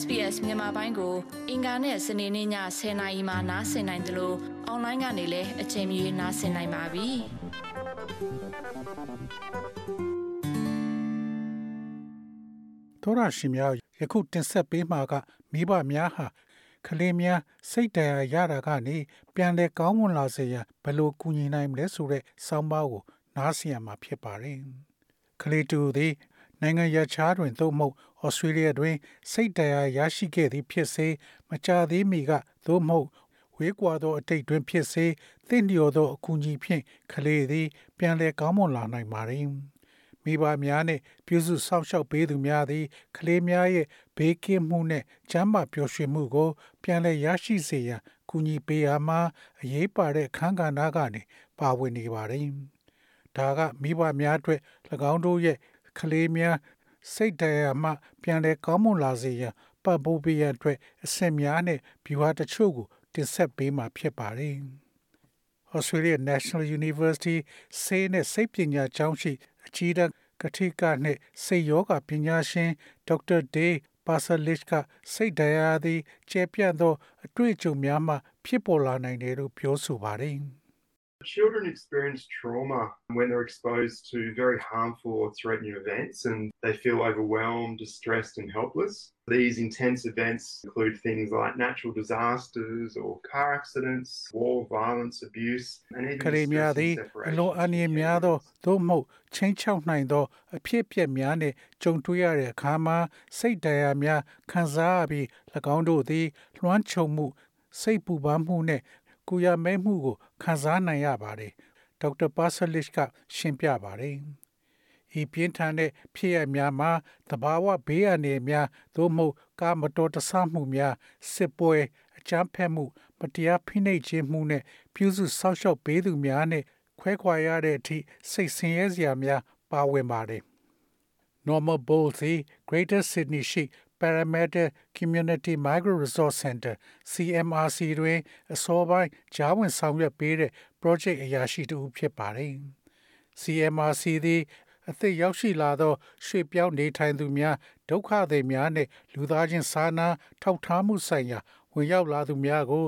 SBS မြန်မာပိုင်းကို အင်ကာနဲ့စနေနေ့ည10:00နာရီမှနားဆင်နိုင်တယ်လို့အွန်လိုင်းကနေလည်းအချိန်မီနားဆင်နိုင်ပါပြီ။သောရရှိများယခုတင်ဆက်ပေးမှာကမိဘများဟာကလေးများစိတ်တရားရတာကနေပြန်လဲကောင်းမွန်လာစေရန်ဘယ်လိုကူညီနိုင်မလဲဆိုတဲ့ဆောင်းပါးကိုနားဆင်ရမှာဖြစ်ပါတယ်။ကလေးတူသည် နိုင်ငံရခြားတွင်သို့မဟုတ်ဩစတြေးလျတွင်စိတ်တရားရရှိခဲ့သည်ဖြစ်စေမကြသေးမီကသို့မဟုတ်ဝေးကွာသောအတိတ်တွင်ဖြစ်စေသင့်လျော်သောအကူအညီဖြင့်ကလေးသည် ပြန်လည်ကောင်းမွန်လာနိုင်ပါသည်မိဘများနှင့်ပြုစုစောင့်ရှောက်ပေးသူများသည်ကလေးများရဲ့ဘေးကင်းမှုနှင့်ကျန်းမာပျော်ရွှင်မှုကို ပြန်လည်ရရှိစေရန်ကူညီပေးရမှာအရေးပါတဲ့အခန်းကဏ္ဍကနေပါဝင်နေပါတယ်။ဒါကမိဘများအတွက်၎င်းတို့ရဲ့ ကလေးများစိတ်တရားမှပြန်လည်ကောင်းမွန်လာစေရန်ပတ်ဖို့ပေးရအတွက်အဆင့်များနဲ့ဗျူဟာတချို့ကိုတင်ဆက်ပေးမှာဖြစ်ပါတယ်။ Australia National University ဆေးနဲ့စိတ်ပညာကျောင်းရှိအကြီးတန်းကတိကနဲ့စိတ်ယောဂပညာရှင်ဒေါက်တာဒေးပါဆလစ်ကစိတ်တရားသည်ကျေပြန့်သော အတွေ့အကြုံများမှဖြစ်ပေါ်လာနိုင်တယ်လို့ပြောဆိုပါတယ်။ Children experience trauma when they're exposed to very harmful or threatening events and they feel overwhelmed, distressed, and helpless. These intense events include things like natural disasters or car accidents, war, violence, abuse, and even ကလေးများသည်အလွန်အန္တရာယ်များသောသို့မဟုတ်ချင်းချောက်နိုင်သောအဖြစ်အပျက်များနှင့်ကြုံတွေ့ရတဲ့အခါမှာစိတ်ဒဏ်ရာများခံစားရပြီး၎င်းတို့သည်လွှမ်းခြုံမှုစိတ်ပူပန်မှုနှင့် ကိုရမဲမှုကိုခံစားနိုင်ရပါတယ်ဒေါက်တာပါဆလစ်ကရှင်းပြပါတယ်ဤပြင်းထန်တဲ့ဖြစ်ရများမှာတဘာဝဘေးအန္တရာယ်များသို့မဟုတ်ကာမတော်တဆမှုများစစ်ပွဲအကြမ်းဖက်မှုမတရားဖိနှိပ်ခြင်းမှုနဲ့ပြုစုဆောက်ရှောက်ပေးသူများနဲ့ခွဲခွာရတဲ့အထိစိတ်ဆင်းရဲစရာများပါဝင်ပါတယ် Normal Bowlesy Greater Sydney ရှိ Parramatta Community Migrant Resource Center CMRC တွင်အစောပိုင်းဂျားဝင်ဆောင်ရွက်ပေးတဲ့ project အရာရှိတူဖြစ်ပါတယ်။ CMRC သည်အသစ်ရောက်ရှိလာသောရွှေ့ပြောင်းနေထိုင်သူများဒုက္ခသည်များနှင့်လူသားချင်းစာနာထောက်ထားမှုဆိုင်ရာဝင်ရောက်လာသူများကို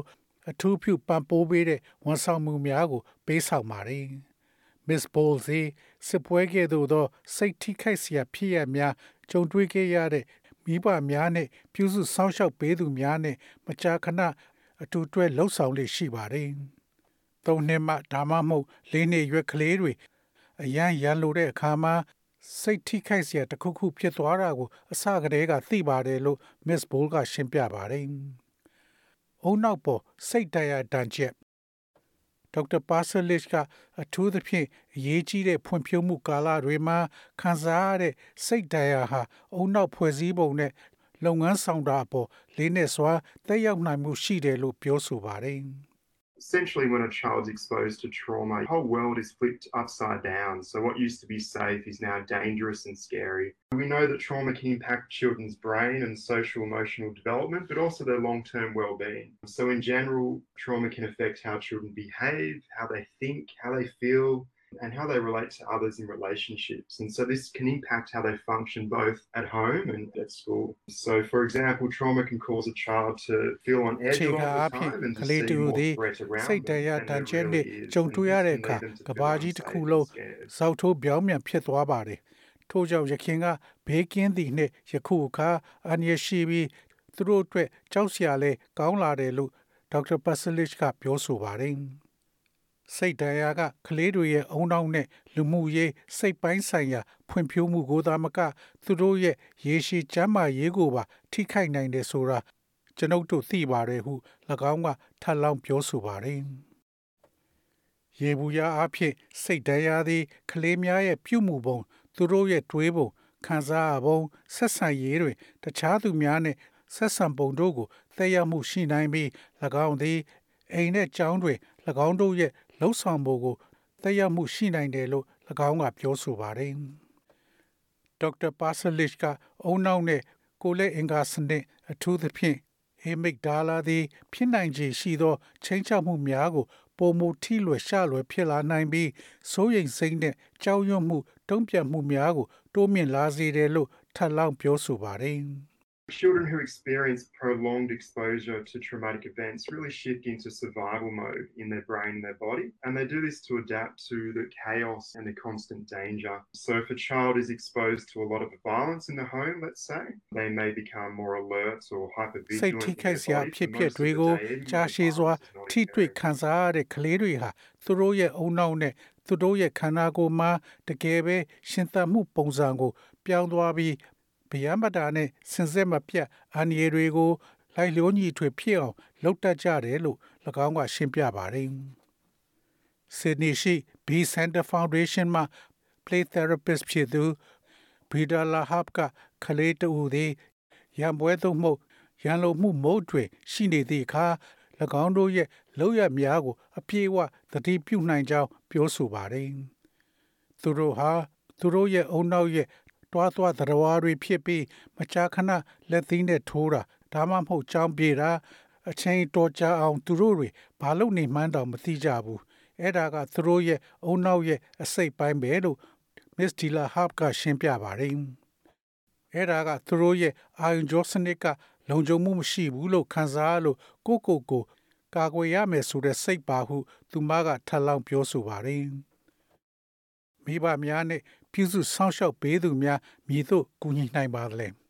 အထူးပြုပံ့ပိုးပေးတဲ့ဝန်ဆောင်မှုများကို ပေးဆောင်ပါတယ်။ Miss Bowlesy စစ်ပွဲကဲ့သို့သော စိတ်ထိခိုက်စရာဖြစ်ရများကြုံတွေ့ခဲ့ရတဲ့ မိဘများနဲ့ပြုစုစောင့်ရှောက်ပေးသူများနဲ့မကြာခဏအတူတွဲလှုပ်ဆောင်လေရှိပါတယ်။သုံးနှစ်မှဒါမှမဟုတ်လေးနှစ်ရွယ်ကလေးတွေအရန်ရန်လိုတဲ့အခါမှာစိတ်ထိခိုက်စရာတစ်ခုခုဖြစ်သွားတာကိုအစကတည်းကသိပါတယ်လို့ Miss Bull ကရှင်းပြပါတယ်။အုံနောက်ပေါ်စိတ်တရားတန်ချက် ဒေါက်တာပါဆလစ်ကအထူးသဖြင့်အရေးကြီးတဲ့ဖွံ့ဖြိုးမှုကာလတွေမှာခံစားရတဲ့စိတ်တရားဟာအုံနောက်ဖွဲ့စည်းပုံနဲ့လုပ်ငန်းဆောင်တာအပေါ်လေးနက်စွာသက်ရောက်နိုင်မှုရှိတယ်လို့ပြောဆိုပါတယ်။ essentially when a child's exposed to trauma the whole world is flipped upside down. So what used to be safe is now dangerous and scary. We know that trauma can impact children's brain and social emotional development but also their long-term well-being. So in general trauma can affect how children behave how they think how they feel and how they relate to others in relationships. And so this can impact how they function both at home and at school. So for example, trauma can cause a child to feel on edge all the time and to see more threat around စိတ်တရားတန်ကျဲနဲ့ကြုံတွေ့ရတဲ့အခါကဘာကြီးတစ်ခုလုံးစောက်ထိုးပြောင်းပြန်ဖြစ်သွားပါတယ်။ထို့ကြောင့်ရခင်ကဘေးကင်းသည်နှင့်ယခုအခါအန်ရရှိပြီးသူတို့အတွက်ကြောက်စရာလဲကောင်းလာတယ်လို့ဒေါက်တာပတ်စလစ်ကပြောဆိုပါတယ်။ စိတ်တရားကကလေးတွေရဲ့အုံနောက်နဲ့လူမှုရေးစိတ်ပိုင်းဆိုင်ရာ ဖွံ့ဖြိုးမှုကိုသာမက သူတို့ရဲ့ရေရှည်ကျန်းမာရေးကိုပါ ထိခိုက်နိုင်တယ်ဆိုတာကျွန်ုပ်တို့သိပါတယ်ဟု၎င်းကထပ်လောင်းပြောဆိုပါတယ်။ရေဘူးရအဖြစ်စိတ်တရားသည်ကလေးများရဲ့ပြုမှုပုံ သူတို့ရဲ့တွေးပုံခံစားရပုံဆက်ဆံရေးတွေတခြားသူများနဲ့ဆက်ဆံပုံတို့ကိုသက်ရောက်မှုရှိနိုင်ပြီး၎င်းသည်အိမ်နဲ့ကျောင်းတွေ၎င်းတို့ရဲ့ လှုပ်ဆောင်မှုကိုသက်ရောက်မှုရှိနိုင်တယ်လို့၎င်းကပြောဆိုပါတယ်။ဒေါက်တာပါဆလစ်ကအုံနောက်နဲ့ကိုလက်အင်္ဂါစနစ်အထူးသဖြင့်ဟေမစ်ဒါလာသည် ဖြစ်နိုင်ခြေရှိသောချင်းချောက်မှုများကိုပုံမူထိလွယ်ရှလွယ်ဖြစ်လာနိုင်ပြီးစိုးရိမ်စိတ်နဲ့ကြောက်ရွံ့မှု တုံ့ပြန်မှုများကို တိုးမြင့်လာစေတယ်လို့ထပ်လောင်းပြောဆိုပါတယ်။ Children who experience prolonged exposure to traumatic events really shift into survival mode in their brain and their body, and they do this to adapt to the chaos and the constant danger. So, if a child is exposed to a lot of violence in the home, let's say, they may become more alert or hypervigilant. စိတ်ထိခိုက်စရာဖြစ်ဖြစ်တွေကိုကြားရှည်စွာထိတွေ့ခံစားရတဲ့ကလေးတွေဟာသူတို့ရဲ့အုံနောက်နဲ့သူတို့ရဲ့ခန္ဓာကိုယ်မှာတကယ်ပဲရှင်သန်မှုပုံစံကိုပြောင်းသွားပြီး ဗျာမတာနဲ့စင်စစ်မပြတ်အန္တရာယ်တွေကိုလိုက်လျောညီထွေဖြစ်အောင်လုပ်တတ်ကြတယ်လို့၎င်းကရှင်းပြပါတယ်။ Sydney ရှိ B Center Foundation မှာ play therapist ဖြစ်သူ Brida Lahab ကကလေးတူသည်ရံပွဲသို့မဟုတ်ရန်လိုမှုမုတ်တွေရှိနေသည့်အခါ၎င်းတို့ရဲ့လောက်ရများကို အပြည့်အဝသတိပြုနိုင်ကြောင်းပြောဆိုပါတယ်။သူတို့ဟာသူတို့ရဲ့အုံနောက်ရဲ့ တွားသွားတရားတွေဖြစ်ပြီးမကြာခဏလက်သီးနဲ့ထိုးတာဒါမှမဟုတ်ကြောင်းပြေတာအချိန်တော်ကြာအောင်သူတို့တွေဘာလို့နေမှန်းတောင်မသိကြဘူး။အဲ့ဒါကသူတို့ရဲ့အုံနောက်ရဲ့အစိတ်ပိုင်းပဲလို့ Miss Dila Harp ကရှင်းပြပါတယ်။အဲ့ဒါကသူတို့ရဲ့အာယုံကြောစနစ်ကလုံခြုံမှုမရှိဘူးလို့ခံစားလို့ကိုကိုကိုကာကွယ်ရမယ်ဆိုတဲ့စိတ်ပါဟု သူမကထပ်လောင်းပြောဆိုပါတယ်။မိဘများနဲ့ ပြုစုစောင့်ရှောက်ပေးသူများမြည်သို့ကူညီနိုင်ပါသလဲ။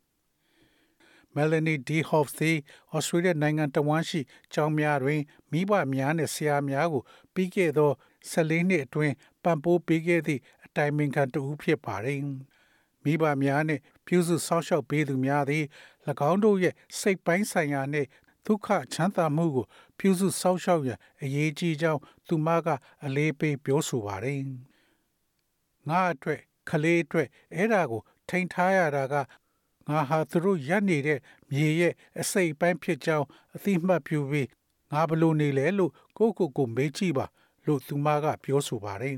Melanie D. Hobbs သည် Australia နိုင်ငံတဝန်းရှိကျောင်းများတွင်မိဘများနှင့်ဆရာများကိုပြီးခဲ့သော14နှစ်အတွင်းပံ့ပိုးပေးခဲ့သည့်အတိုင်ပင်ခံတဦးဖြစ်ပါသည်။မိဘများနှင့်ပြုစုစောင့်ရှောက်ပေးသူများသည်၎င်းတို့ရဲ့စိတ်ပိုင်းဆိုင်ရာနှင့်ဒုက္ခချမ်းသာမှုကိုပြုစုစောင့်ရှောက်ရန်အရေးကြီးကြောင်းသူမကအလေးပေးပြောဆိုပါတယ်။ငါအတွက် ခလေးအတွက်အဲ့ဒါကို ထိန်ထားရတာကငါဟာသူတို့ရက်နေတဲ့မြေရဲ့အစိတ်အပိုင်းဖြစ်ကြောင်းအသိမှတ်ပြုပြီးငါဘလို့နေလဲလို့ကိုကိုကိုမေးကြည့်ပါလို့သူမကပြောဆိုပါတယ်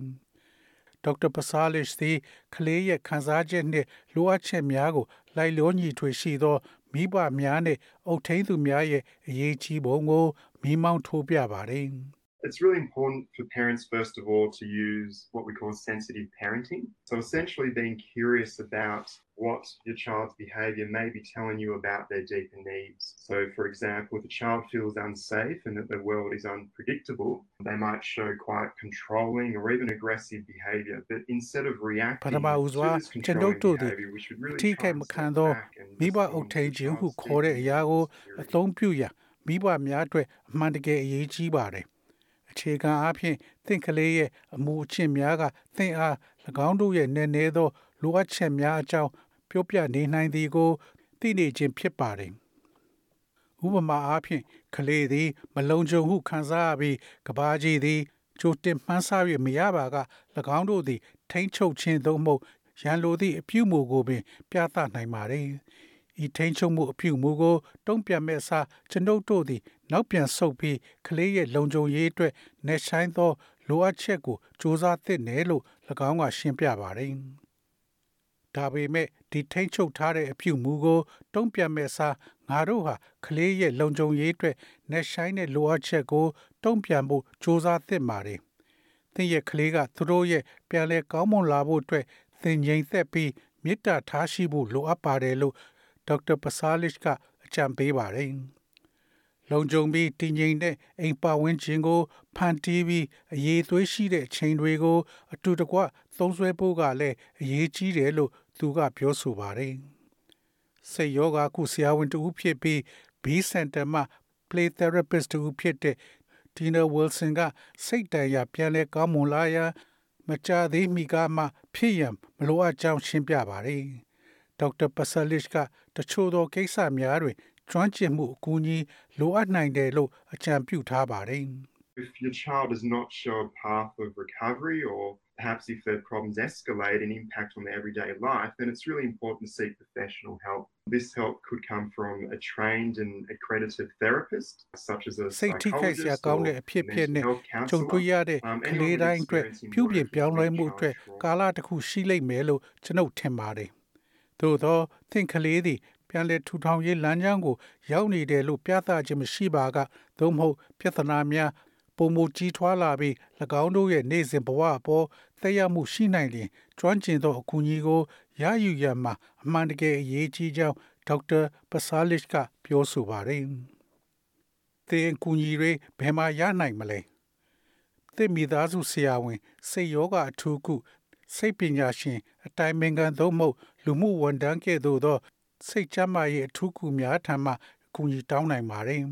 ။ဒေါက်တာပဆာလစ်သည်ကလေးရဲ့ခံစားချက်နှင့်လိုအပ်ချက်များကို လိုက်လျောညီထွေရှိသောမိဘများနှင့်အုပ်ထိန်းသူများရဲ့အရေးကြီးပုံကိုမိမောင်းထိုးပြပါတယ်။ It's really important for parents, first of all, to use what we call sensitive parenting. So, essentially, being curious about what your child's behavior may be telling you about their deeper needs. So, for example, if a child feels unsafe and that the world is unpredictable, they might show quite controlling or even aggressive behavior. But instead of reacting to this controlling behavior, we should really try and step back and respond to the child's deeper မိဘများအတွက်အမှန်တကယ်အရေးကြီးပါတယ်။ အခြေခံအားဖြင့်သင်ကလေးရဲ့အမှုအချင်းများကသင်အား၎င်းတို့ရဲ့နည်းနည်းသောလိုအပ်ချက်များအကြောင်းပြောပြနေနိုင်သည်ကိုသိနေခြင်းဖြစ်ပါတယ်။ဥပမာအားဖြင့်ကလေးသည် မလုံခြုံဟုခံစားရပြီးကဘာကြီးသည်ကြိုတင်မှန်းဆ၍မရပါက၎င်းတို့သည် ထိမ့်ချုပ်ခြင်းသို့မဟုတ်ရန်လိုသည့်အပြုမူကိုပင် ပြသနိုင်ပါ रे ။ဤထိန်ချုပ်မှုအပြုမူကို တုံ့ပြန်မဲ့အစားကျွန်ုပ်တို့သည် နောက်ပြန်ဆုတ်ပြီးကလေးရဲ့လုံခြုံရေးအတွက်နေဆိုင်သောလိုအပ်ချက်ကိုစူးစမ်းသင့်တယ်လို့၎င်းကရှင်းပြပါတယ်။ဒါပေမဲ့ဒီထိန်ချုပ်ထားတဲ့အပြုမူကို တုံ့ပြန်မဲ့အစားငါတို့ဟာကလေးရဲ့လုံခြုံရေးအတွက်နေဆိုင်တဲ့လိုအပ်ချက်ကို တုံ့ပြန်ဖို့စူးစမ်းသင့်ပါတယ်။သင်ရဲ့ကလေးကသူတို့ရဲ့ပြန်လဲကောင်းမွန်လာဖို့အတွက်သင်ငြိမ်သက်ပြီးမေတ္တာထားရှိဖို့လိုအပ်ပါတယ်လို့ဒေါက်တာပဆာလစ်ကအကြံပေးပါတယ်။ လုံခြုံပြီးတည်ငြိမ်တဲ့အိမ်ပါဝန်းကျင်ကိုဖန်တီးပြီးအရေးသွေးရှိတဲ့ချိန်တွေကို အတူတကွသုံးဆွဲဖို့ကလည်းအရေးကြီးတယ်လို့သူကပြောဆိုပါတယ်။စိတ်ယောဂကုဆရာဝန်တူဖြစ်ပြီး B Center မှာ play therapist တူဖြစ်တဲ့ Tina Wilson ကစိတ်တန်ရာပြန်လဲကောင်းမွန်လာရန်မကြသေးမီကမှဖြစ်ရန်မလိုအပ်ကြောင်းရှင်းပြပါတယ်။ဒေါက်တာပဆလစ်ကတချို့သောကိစ္စများတွင် ကျွမ်းကျင်မှုအကူအညီလိုအပ်နိုင်တယ်လို့အကြံပြုထားပါတယ်။ If your child does not show a path of recovery, or perhaps if their problems escalate and impact on their everyday life, then it's really important to seek professional help. This help could come from a trained and accredited therapist, such as a စိတ်ထိခိုက်စရာ psychologist ကောင်း or တဲ့အဖြစ်ဖြစ် mental နဲ့ health ကြုံတွေ့ရ counselor. တဲ့ Um, က anyone လေး with တိုင်းအတွက် experience in ပြုပြင် working ပြောင်းလဲ with မှုအတွက် child trauma. ကာလတစ်ခုရှိလိမ့်မယ်လို့ကျွန်ုပ်ထင်ပါတယ်။သို့သောသင်ကလေးသည် ပြန်လည်ထူထောင်ရေးလမ်းကြောင်းကို ရောက်နေတယ်လို့ပြသခြင်းမရှိပါကသို့မဟုတ်ပြဿနာများပုံမကြီးထွားလာပြီး၎င်းတို့ရဲ့နေ့စဉ်ဘဝအပေါ်သက်ရောက်မှုရှိနိုင်ရင်ကျွမ်းကျင်သောအကူအညီကိုရယူရန်မှာအမှန်တကယ်အရေးကြီးကြောင်းဒေါက်တာပဆာလစ်ကပြောဆိုပါတယ်။သင်အကူအညီတွေဘယ်မှာရနိုင်မလဲ။သင်မိသားစုဆရာဝန်စိတ်ယောဂအထူးကုစိတ်ပညာရှင် အတိုင်ပင်ခံသို့မဟုတ်လူမှုဝန်ထမ်းကဲ့သို့သော စိတ်ချမ်းသာရေးအထူးကုများထံမှအကူအညီတောင်းနိုင်ပါတယ်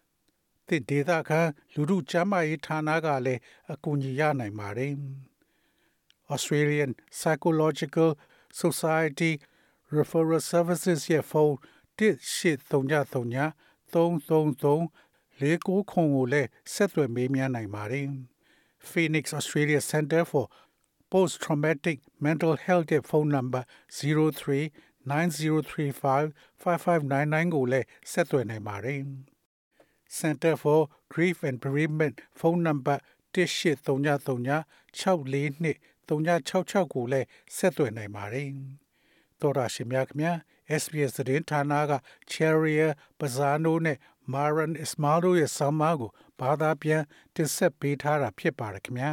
။သင်ဒေသခံလူမှုချမ်းသာရေးဌာနကလည်းအကူအညီရနိုင်ပါတယ်။ Australian Psychological Society Referral Services ရဲ့ဖုန်း1833 333 49ခုကိုလည်းဆက်သွယ်မေးမြန်းနိုင်ပါတယ်။ Phoenix Australia Center for Post Traumatic Mental Health ရဲ့ဖုန်းနံပါတ်03 9035 5599ကိုလည်းဆက်သွယ်နိုင်ပါတယ်။ Center for Grief and Bereavement ဖုန်းနံပါတ်1833 642 366ကိုလည်းဆက်သွယ်နိုင်ပါတယ်။သောရရှိမြခင် SBS သတင်းဌာနက Cheria Bazano နဲ့ Maran Ismail ရဲ့ဆောင်းပါးကိုဘာသာပြန်တင်ဆက်ပေးထားတာဖြစ်ပါတယ်ခင်ဗျာ